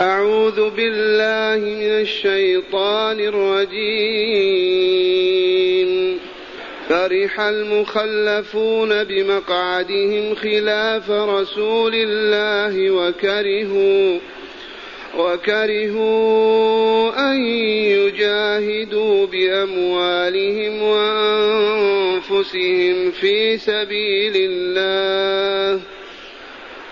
أعوذ بالله من الشيطان الرجيم. فرح المخلفون بمقعدهم خلاف رسول الله وكرهوا وكرهوا أن يجاهدوا بأموالهم وأنفسهم في سبيل الله.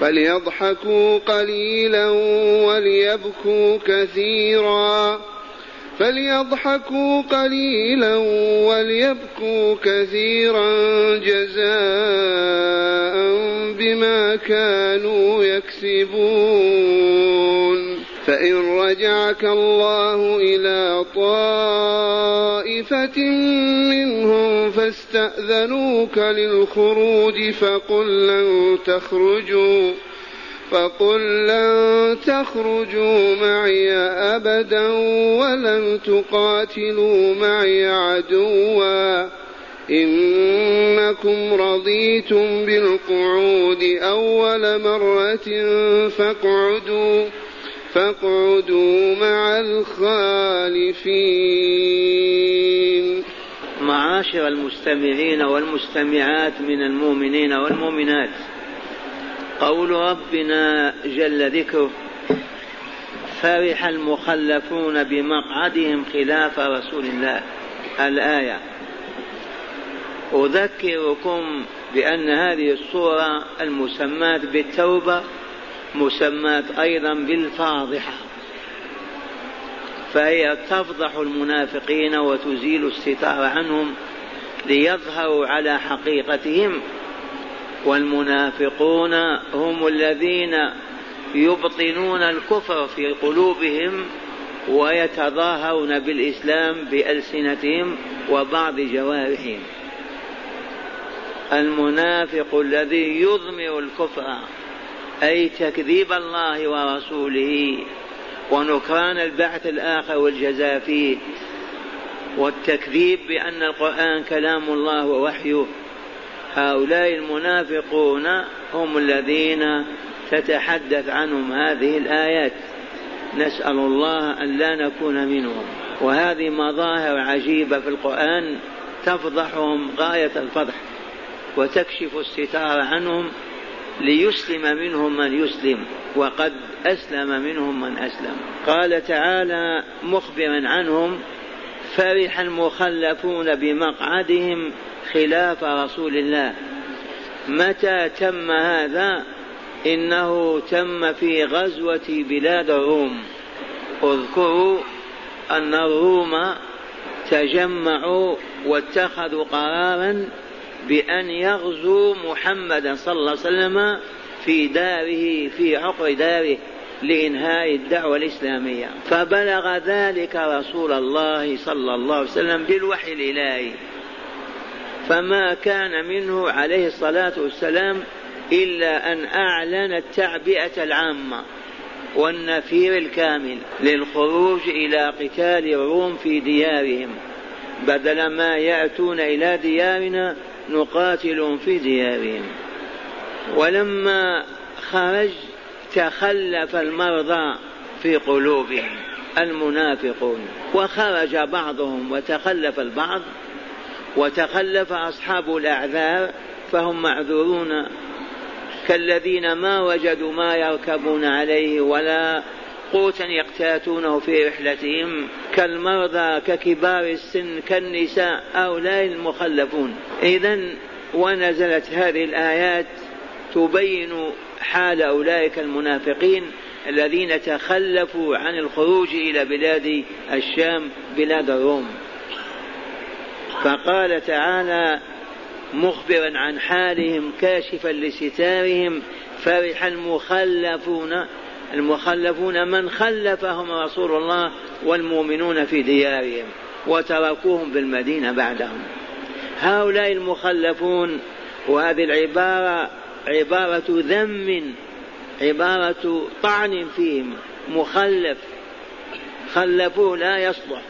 فليضحكوا قليلا وليبكوا كثيرا. فليضحكوا قليلا وليبكوا كثيرا جزاء بما كانوا يكسبون. فإن رجعك الله إلى طائفة منهم فاستأذنوك للخروج فقل لن تخرجوا فقل لن تخرجوا معي أبدا ولن تقاتلوا معي عدوا. إنكم رضيتم بالقعود أول مرة فاقعدوا فاقعدوا مع الخالفين. معاشر المستمعين والمستمعات من المؤمنين والمؤمنات. قول ربنا جل ذكره فرح المخلفون بمقعدهم خلاف رسول الله. الآية أذكركم بأن هذه الصورة المسماة بالتوبة مسماة أيضا بالفاضحة. فهي تفضح المنافقين وتزيل الستار عنهم ليظهروا على حقيقتهم. والمنافقون هم الذين يبطنون الكفر في قلوبهم ويتظاهرون بالإسلام بألسنتهم وبعض جوارحهم. المنافق الذي يضمر الكفر أي تكذيب الله ورسوله ونكران البعث الآخر والجزاء فيه والتكذيب بأن القرآن كلام الله ووحيه. هؤلاء المنافقون هم الذين تتحدث عنهم هذه الآيات. نسأل الله أن لا نكون منهم. وهذه مظاهر عجيبة في القرآن تفضحهم غاية الفضح وتكشف الستار عنهم ليسلم منهم من يسلم وقد أسلم منهم من أسلم. قال تعالى مخبرا عنهم فرح المخلفون بمقعدهم خلاف رسول الله. متى تم هذا؟ إنه تم في غزوة بلاد الروم. اذكروا أن الروم تجمعوا واتخذوا قرارا بأن يغزوا محمدا صلى الله عليه وسلم في داره في عقر داره لإنهاء الدعوة الإسلامية. فبلغ ذلك رسول الله صلى الله عليه وسلم بالوحي الإلهي. فما كان منه عليه الصلاة والسلام إلا أن أعلن التعبئة العامة والنفير الكامل للخروج إلى قتال الروم في ديارهم. بدل ما يأتون إلى ديارنا نقاتلهم في ديارهم. ولما خرج تخلف المرضى في قلوبهم المنافقون وخرج بعضهم وتخلف البعض وتخلف أصحاب الأعذار فهم معذورون. كالذين ما وجدوا ما يركبون عليه ولا قوتا يقتاتونه في رحلتهم كالمرضى ككبار السن كالنساء هؤلاء المخلفون. إذا ونزلت هذه الآيات تبين حال أولئك المنافقين الذين تخلفوا عن الخروج إلى بلاد الشام بلاد الروم. فقال تعالى مخبرا عن حالهم كاشفا لستارهم فرح المخلفون المخلفون من خلفهم رسول الله والمؤمنون في ديارهم وتركوهم بالمدينة بعدهم. هؤلاء المخلفون وهذه العبارة عبارة ذم عبارة طعن فيهم. مخلف خلفوه لا يصلح.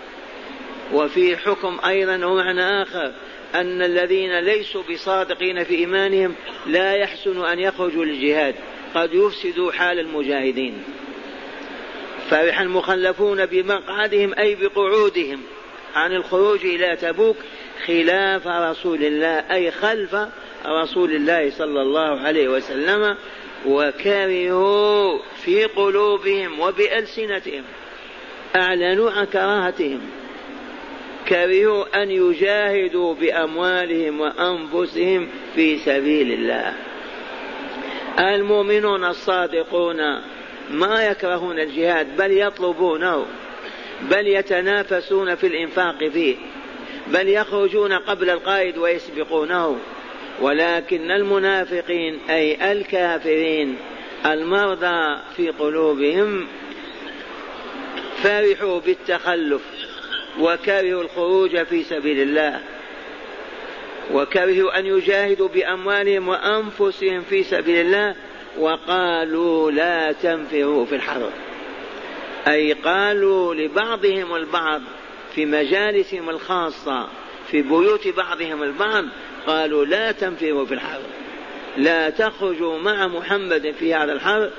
وفي حكم أيضا ومعنى آخر أن الذين ليسوا بصادقين في إيمانهم لا يحسن أن يخرجوا للجهاد. قد يفسدوا حال المجاهدين. فرح المخلفون بمقعدهم أي بقعودهم عن الخروج إلى تبوك خلاف رسول الله أي خلف رسول الله صلى الله عليه وسلم وكرهوا في قلوبهم وبألسنتهم أعلنوا عن كراهتهم كرهوا أن يجاهدوا بأموالهم وأنفسهم في سبيل الله. المؤمنون الصادقون ما يكرهون الجهاد بل يطلبونه بل يتنافسون في الإنفاق فيه بل يخرجون قبل القائد ويسبقونه. ولكن المنافقين أي الكافرين المرضى في قلوبهم فرحوا بالتخلف وكرهوا الخروج في سبيل الله. وكرهوا أن يجاهدوا بأموالهم وأنفسهم في سبيل الله وقالوا لا تنفروا في الحرب. أي قالوا لبعضهم البعض في مجالسهم الخاصة في بيوت بعضهم البعض قالوا لا تنفروا في الحرب. لا تخرجوا مع محمد في هذا الحرب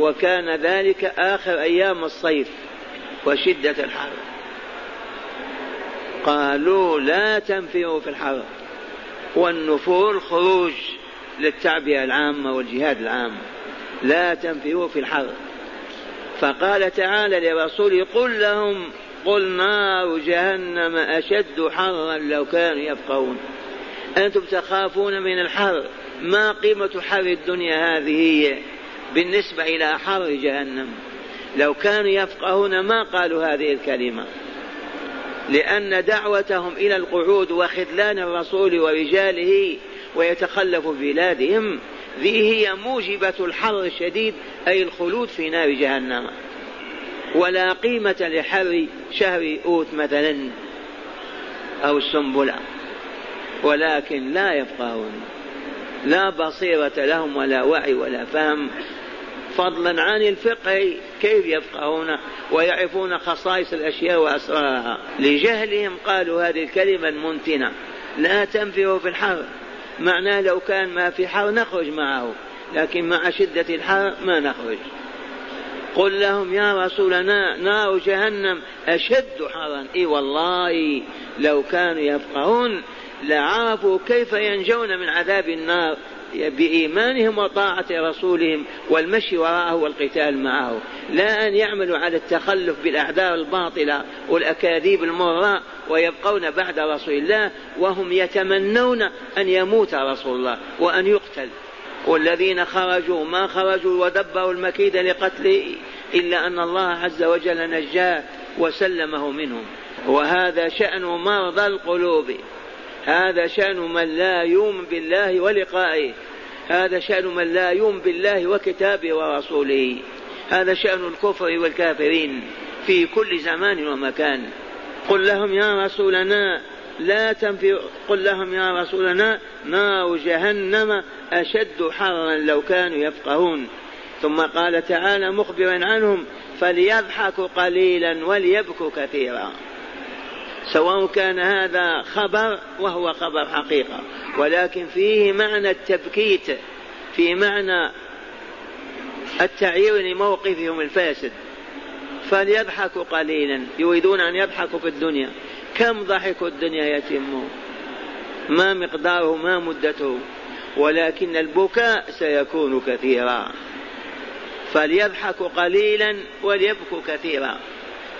وكان ذلك آخر أيام الصيف وشدة الحر قالوا لا تنفروا في الحرب. والنفور خروج للتعبئة العامة والجهاد العام. لا تنفروا في الحرب. فقال تعالى لرسوله قل لهم قل نار جهنم أشد حرا لو كانوا يفقهون. أنتم تخافون من الحر. ما قيمة حر الدنيا هذه بالنسبة إلى حر جهنم؟ لو كانوا يفقهون ما قالوا هذه الكلمة؟ لأن دعوتهم إلى القعود وخذلان الرسول ورجاله ويتخلف بلادهم ذي هي موجبة الحر الشديد أي الخلود في نار جهنم. ولا قيمة لحر شهر أوت مثلا أو السنبلة. ولكن لا يفقهون لا بصيرة لهم ولا وعي ولا فهم. فضلا عن الفقه كيف يفقهون ويعرفون خصائص الأشياء وأسرارها. لجهلهم قالوا هذه الكلمة المنتنة. لا تنفروا في الحر معناه لو كان ما في حر نخرج معه لكن مع شدة الحر ما نخرج. قل لهم يا رسولنا نار جهنم أشد حرا. إي والله لو كانوا يفقهون لعرفوا كيف ينجون من عذاب النار. بإيمانهم وطاعة رسولهم والمشي وراءه والقتال معه. لا أن يعملوا على التخلف بالأعذار الباطلة والأكاذيب المرة ويبقون بعد رسول الله وهم يتمنون أن يموت رسول الله وأن يقتل. والذين خرجوا ما خرجوا ودبروا المكيد لقتله إلا أن الله عز وجل نجاه وسلمه منهم. وهذا شأن مرضى القلوب. هذا شأن من لا يؤمن بالله ولقائه. هذا شأن من لا يؤمن بالله وكتابه ورسوله. هذا شأن الكفر والكافرين في كل زمان ومكان. قل لهم يا رسولنا لا تنفر قل لهم يا رسولنا نار جهنم أشد حرا لو كانوا يفقهون. ثم قال تعالى مخبرا عنهم فليضحكوا قليلا وليبكوا كثيرا. سواء كان هذا خبر وهو خبر حقيقة ولكن فيه معنى التبكيت في معنى التعيير لموقفهم الفاسد. فليضحكوا قليلا يريدون أن يضحكوا في الدنيا. كم ضحكوا الدنيا يتم ما مقداره ما مدته ولكن البكاء سيكون كثيرا. فليضحكوا قليلا وليبكوا كثيرا.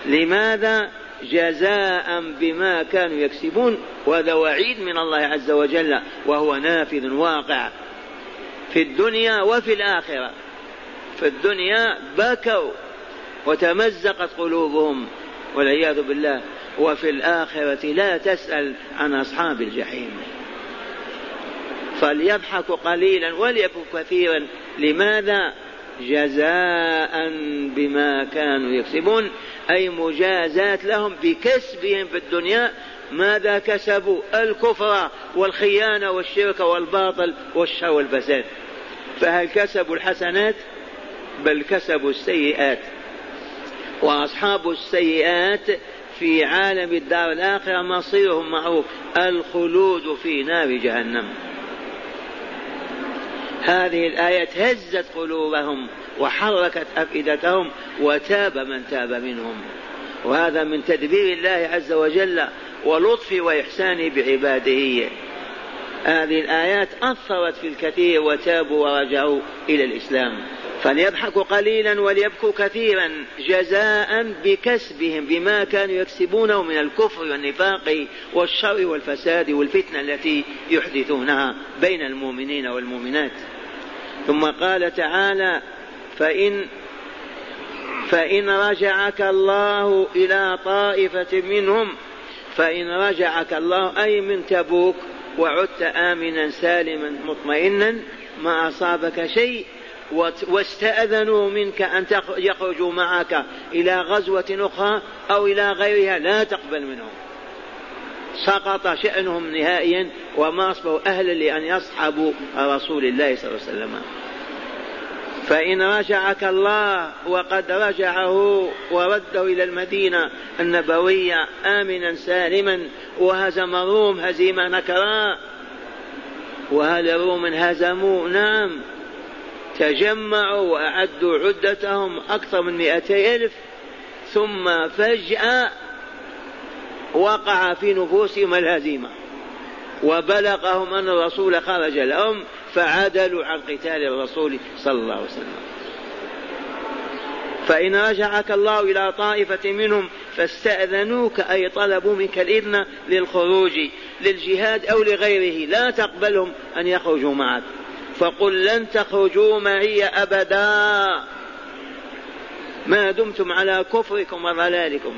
لماذا؟ جزاء بما كانوا يكسبون وهذا وعيد من الله عز وجل وهو نافذ واقع في الدنيا وفي الآخرة. في الدنيا بكوا وتمزقت قلوبهم والعياذ بالله. وفي الآخرة لا تسأل عن أصحاب الجحيم. فليضحكوا قليلا وليبكوا كثيرا. لماذا؟ جزاء بما كانوا يكسبون. أي مجازات لهم بكسبهم في الدنيا. ماذا كسبوا؟ الكفر والخيانة والشرك والباطل والشر والفساد. فهل كسبوا الحسنات؟ بل كسبوا السيئات. وأصحاب السيئات في عالم الدار الآخرة مصيرهم معروف. الخلود في نار جهنم. هذه الآية هزت قلوبهم وحركت أفئدتهم وتاب من تاب منهم. وهذا من تدبير الله عز وجل ولطفه وإحسانه بعباده. هذه الآيات أثرت في الكثير وتابوا ورجعوا إلى الإسلام. فليضحكوا قليلا وليبكوا كثيرا جزاء بكسبهم بما كانوا يكسبونه من الكفر والنفاق والشر والفساد والفتنة التي يحدثونها بين المؤمنين والمؤمنات. ثم قال تعالى فإن فإن رجعك الله إلى طائفة منهم فإن رجعك الله أي من تبوك وعدت آمنا سالما مطمئنا ما أصابك شيء واستأذنوا منك أن يخرجوا معك إلى غزوة أخرى أو إلى غيرها لا تقبل منهم. سقط شأنهم نهائيا وما أصبحوا أهلا لأن يصحبوا رسول الله صلى الله عليه وسلم. فإن رجعك الله وقد رجعه ورده إلى المدينة النبوية آمنا سالما وهزم الروم هزيمة نكراء وهل الروم هزموا نعم. تجمعوا وأعدوا عدتهم أكثر من مئتي ألف ثم فجأة وقع في نفوسهم الهزيمة وبلغهم أن الرسول خرج لهم فعدلوا عن قتال الرسول صلى الله عليه وسلم. فإن رجعك الله إلى طائفة منهم فاستأذنوك أي طلبوا منك الإذن للخروج للجهاد أو لغيره لا تقبلهم أن يخرجوا معك. فقل لن تخرجوا معي أبدا. ما دمتم على كفركم وضلالكم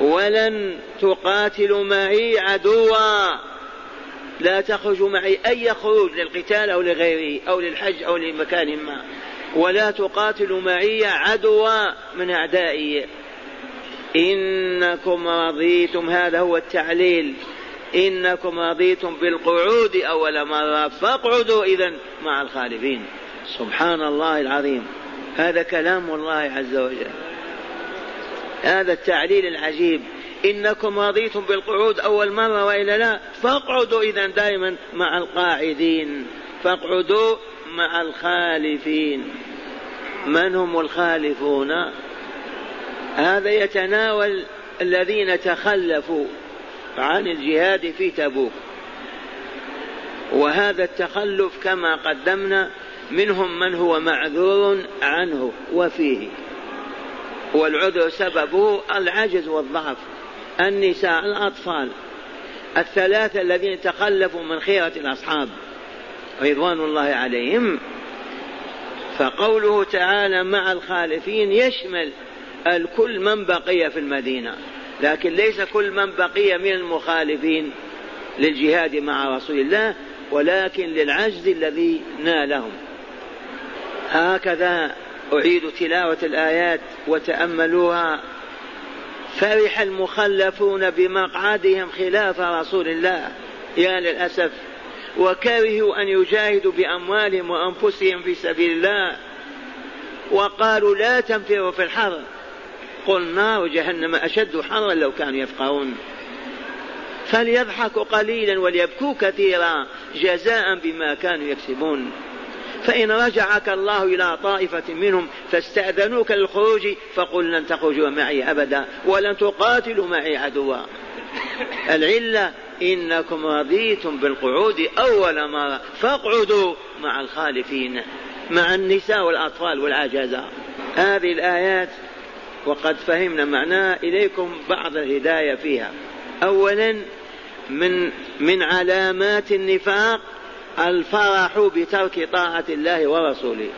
ولن تقاتلوا معي عدوا. لا تخرجوا معي أي خروج للقتال أو لغيره أو للحج أو لمكان ما. ولا تقاتلوا معي عدوا من أعدائي. إنكم رضيتم. هذا هو التعليل. إنكم رضيتم بالقعود أول مرة فاقعدوا إذا مع الخالفين. سبحان الله العظيم. هذا كلام الله عز وجل. هذا التعليل العجيب. إنكم رضيتم بالقعود أول مرة وإلا لا فاقعدوا إذا دائما مع القاعدين. فاقعدوا مع الخالفين. من هم الخالفون؟ هذا يتناول الذين تخلفوا. عن الجهاد في تبوك. وهذا التخلف كما قدمنا منهم من هو معذور عنه وفيه. والعذر سببه العجز والضعف النساء الأطفال. الثلاثة الذين تخلفوا من خيرة الأصحاب رضوان الله عليهم. فقوله تعالى مع الخالفين يشمل الكل من بقي في المدينة. لكن ليس كل من بقي من المخالفين للجهاد مع رسول الله ولكن للعجز الذي نالهم. هكذا أعيد تلاوة الآيات وتأملوها. فرح المخلفون بمقعدهم خلاف رسول الله يا للأسف. وكرهوا أن يجاهدوا بأموالهم وأنفسهم في سبيل الله. وقالوا لا تنفروا في الحر قل نار جهنم أشد حرا لو كانوا يفقهون. فليضحكوا قليلا وليبكوا كثيرا جزاء بما كانوا يكسبون. فإن رجعك الله إلى طائفة منهم فاستأذنوك للخروج فقل لن تخرجوا معي أبدا ولن تقاتلوا معي عدوا. العلة إنكم رضيتم بالقعود أول مرة فاقعدوا مع الخالفين مع النساء والأطفال والعجزة هذه الآيات وقد فهمنا معناها إليكم بعض الهداية فيها. أولا من من علامات النفاق الفرح بترك طاعة الله ورسوله.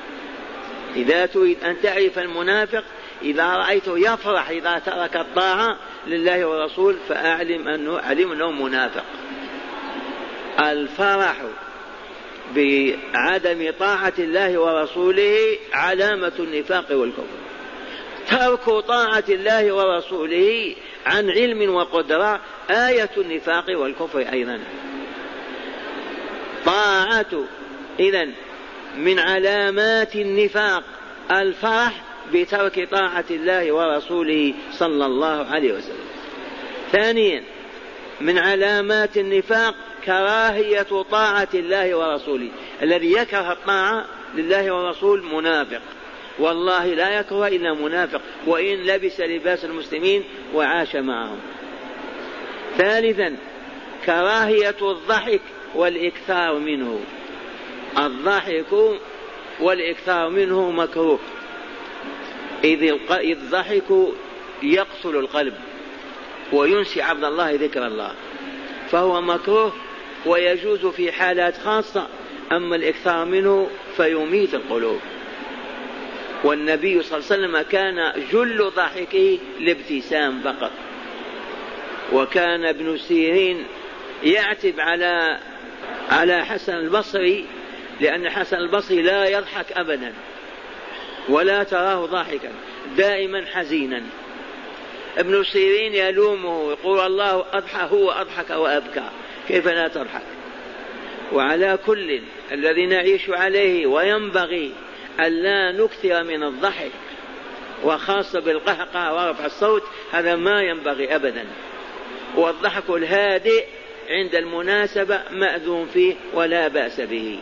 إذا تريد أن تعرف المنافق إذا رأيته يفرح إذا ترك الطاعة لله ورسول فأعلم أنه علم أنه منافق. الفرح بعدم طاعة الله ورسوله علامة النفاق والكفر. ترك طاعة الله ورسوله عن علم وقدرة آية النفاق والكفر أيضا. طاعة إذا من علامات النفاق الفرح بترك طاعة الله ورسوله صلى الله عليه وسلم. ثانيا من علامات النفاق كراهية طاعة الله ورسوله. الذي يكره الطاعة لله ورسول منافق. والله لا يكره إلا منافق وإن لبس لباس المسلمين وعاش معهم. ثالثا كراهية الضحك والإكثار منه. الضحك والإكثار منه مكروه. إذ الضحك يقتل القلب وينسي عبد الله ذكر الله. فهو مكروه ويجوز في حالات خاصة أما الإكثار منه فيميت القلوب. والنبي صلى الله عليه وسلم كان جل ضحكه الابتسام فقط. وكان ابن سيرين يعتب على على حسن البصري لأن حسن البصري لا يضحك أبدا ولا تراه ضاحكا دائما حزينا. ابن سيرين يلومه يقول الله أضحى هو أضحك وأبكى. كيف لا تضحك؟ وعلى كل الذي نعيش عليه وينبغي ألا نكثر من الضحك وخاصة بالقهقه ورفع الصوت هذا ما ينبغي أبدا. والضحك الهادئ عند المناسبة مأذون فيه ولا بأس به.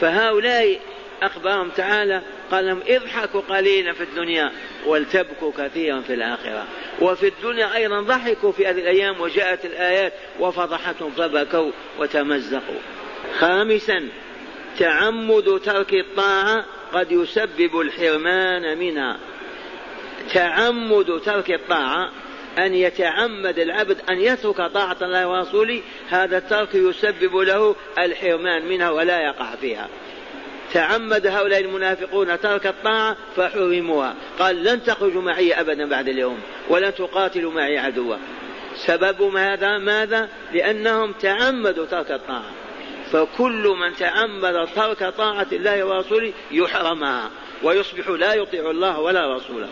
فهؤلاء أخبرهم تعالى قال لهم اضحكوا قليلا في الدنيا ولتبكوا كثيرا في الآخرة. وفي الدنيا أيضا ضحكوا في هذه الأيام وجاءت الآيات وفضحتهم فبكوا وتمزقوا. خامسا تعمد ترك الطاعة قد يسبب الحرمان منها. تعمد ترك الطاعة أن يتعمد العبد أن يترك طاعة الله ورسوله هذا الترك يسبب له الحرمان منها ولا يقع فيها. تعمد هؤلاء المنافقون ترك الطاعة فحرموها. قال لن تخرجوا معي أبدا بعد اليوم ولن تقاتلوا معي عدوا. سبب هذا ماذا؟ لأنهم تعمدوا ترك الطاعة. فكل من تعمد ترك طاعة الله ورسوله يحرمها ويصبح لا يطيع الله ولا رسوله.